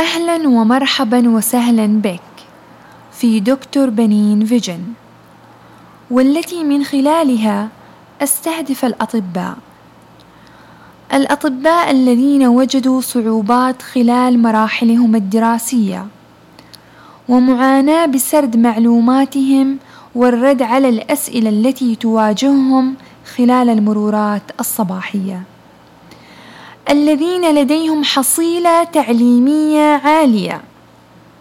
أهلا ومرحبا وسهلا بك. في دكتور بنين فيجن. والتي من خلالها أستهدف الأطباء. الأطباء الذين وجدوا صعوبات خلال مراحلهم الدراسية. ومعاناة بسرد معلوماتهم والرد على الأسئلة التي تواجههم خلال المرورات الصباحية. الذين لديهم حصيلة تعليمية عالية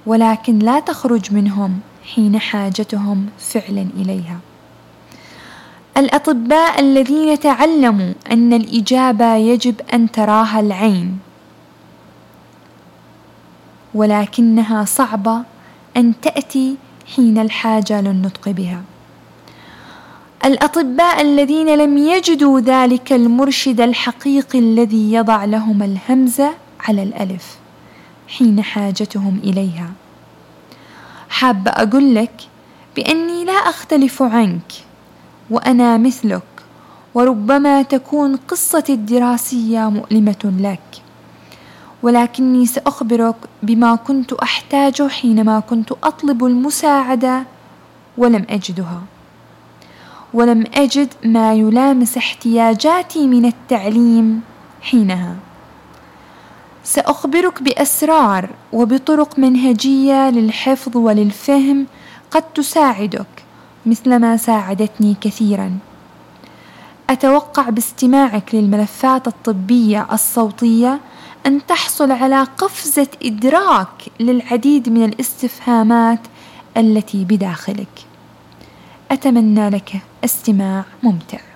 ولكن لا تخرج منهم حين حاجتهم فعلا إليها. الأطباء الذين تعلموا أن الإجابة يجب أن تراها العين ولكنها صعبة أن تأتي حين الحاجة للنطق بها. الأطباء الذين لم يجدوا ذلك المرشد الحقيقي الذي يضع لهم الهمزة على الألف حين حاجتهم إليها. حابة أقول لك بأني لا أختلف عنك وأنا مثلك وربما تكون قصتي الدراسية مؤلمة لك ولكني سأخبرك بما كنت أحتاجه حينما كنت أطلب المساعدة ولم أجدها. ولم أجد ما يلامس احتياجاتي من التعليم حينها. سأخبرك بأسرار وبطرق منهجية للحفظ وللفهم قد تساعدك مثلما ساعدتني كثيرا. أتوقع باستماعك للملفات الطبية الصوتية أن تحصل على قفزة إدراك للعديد من الاستفهامات التي بداخلك. أتمنى لك استماع ممتع.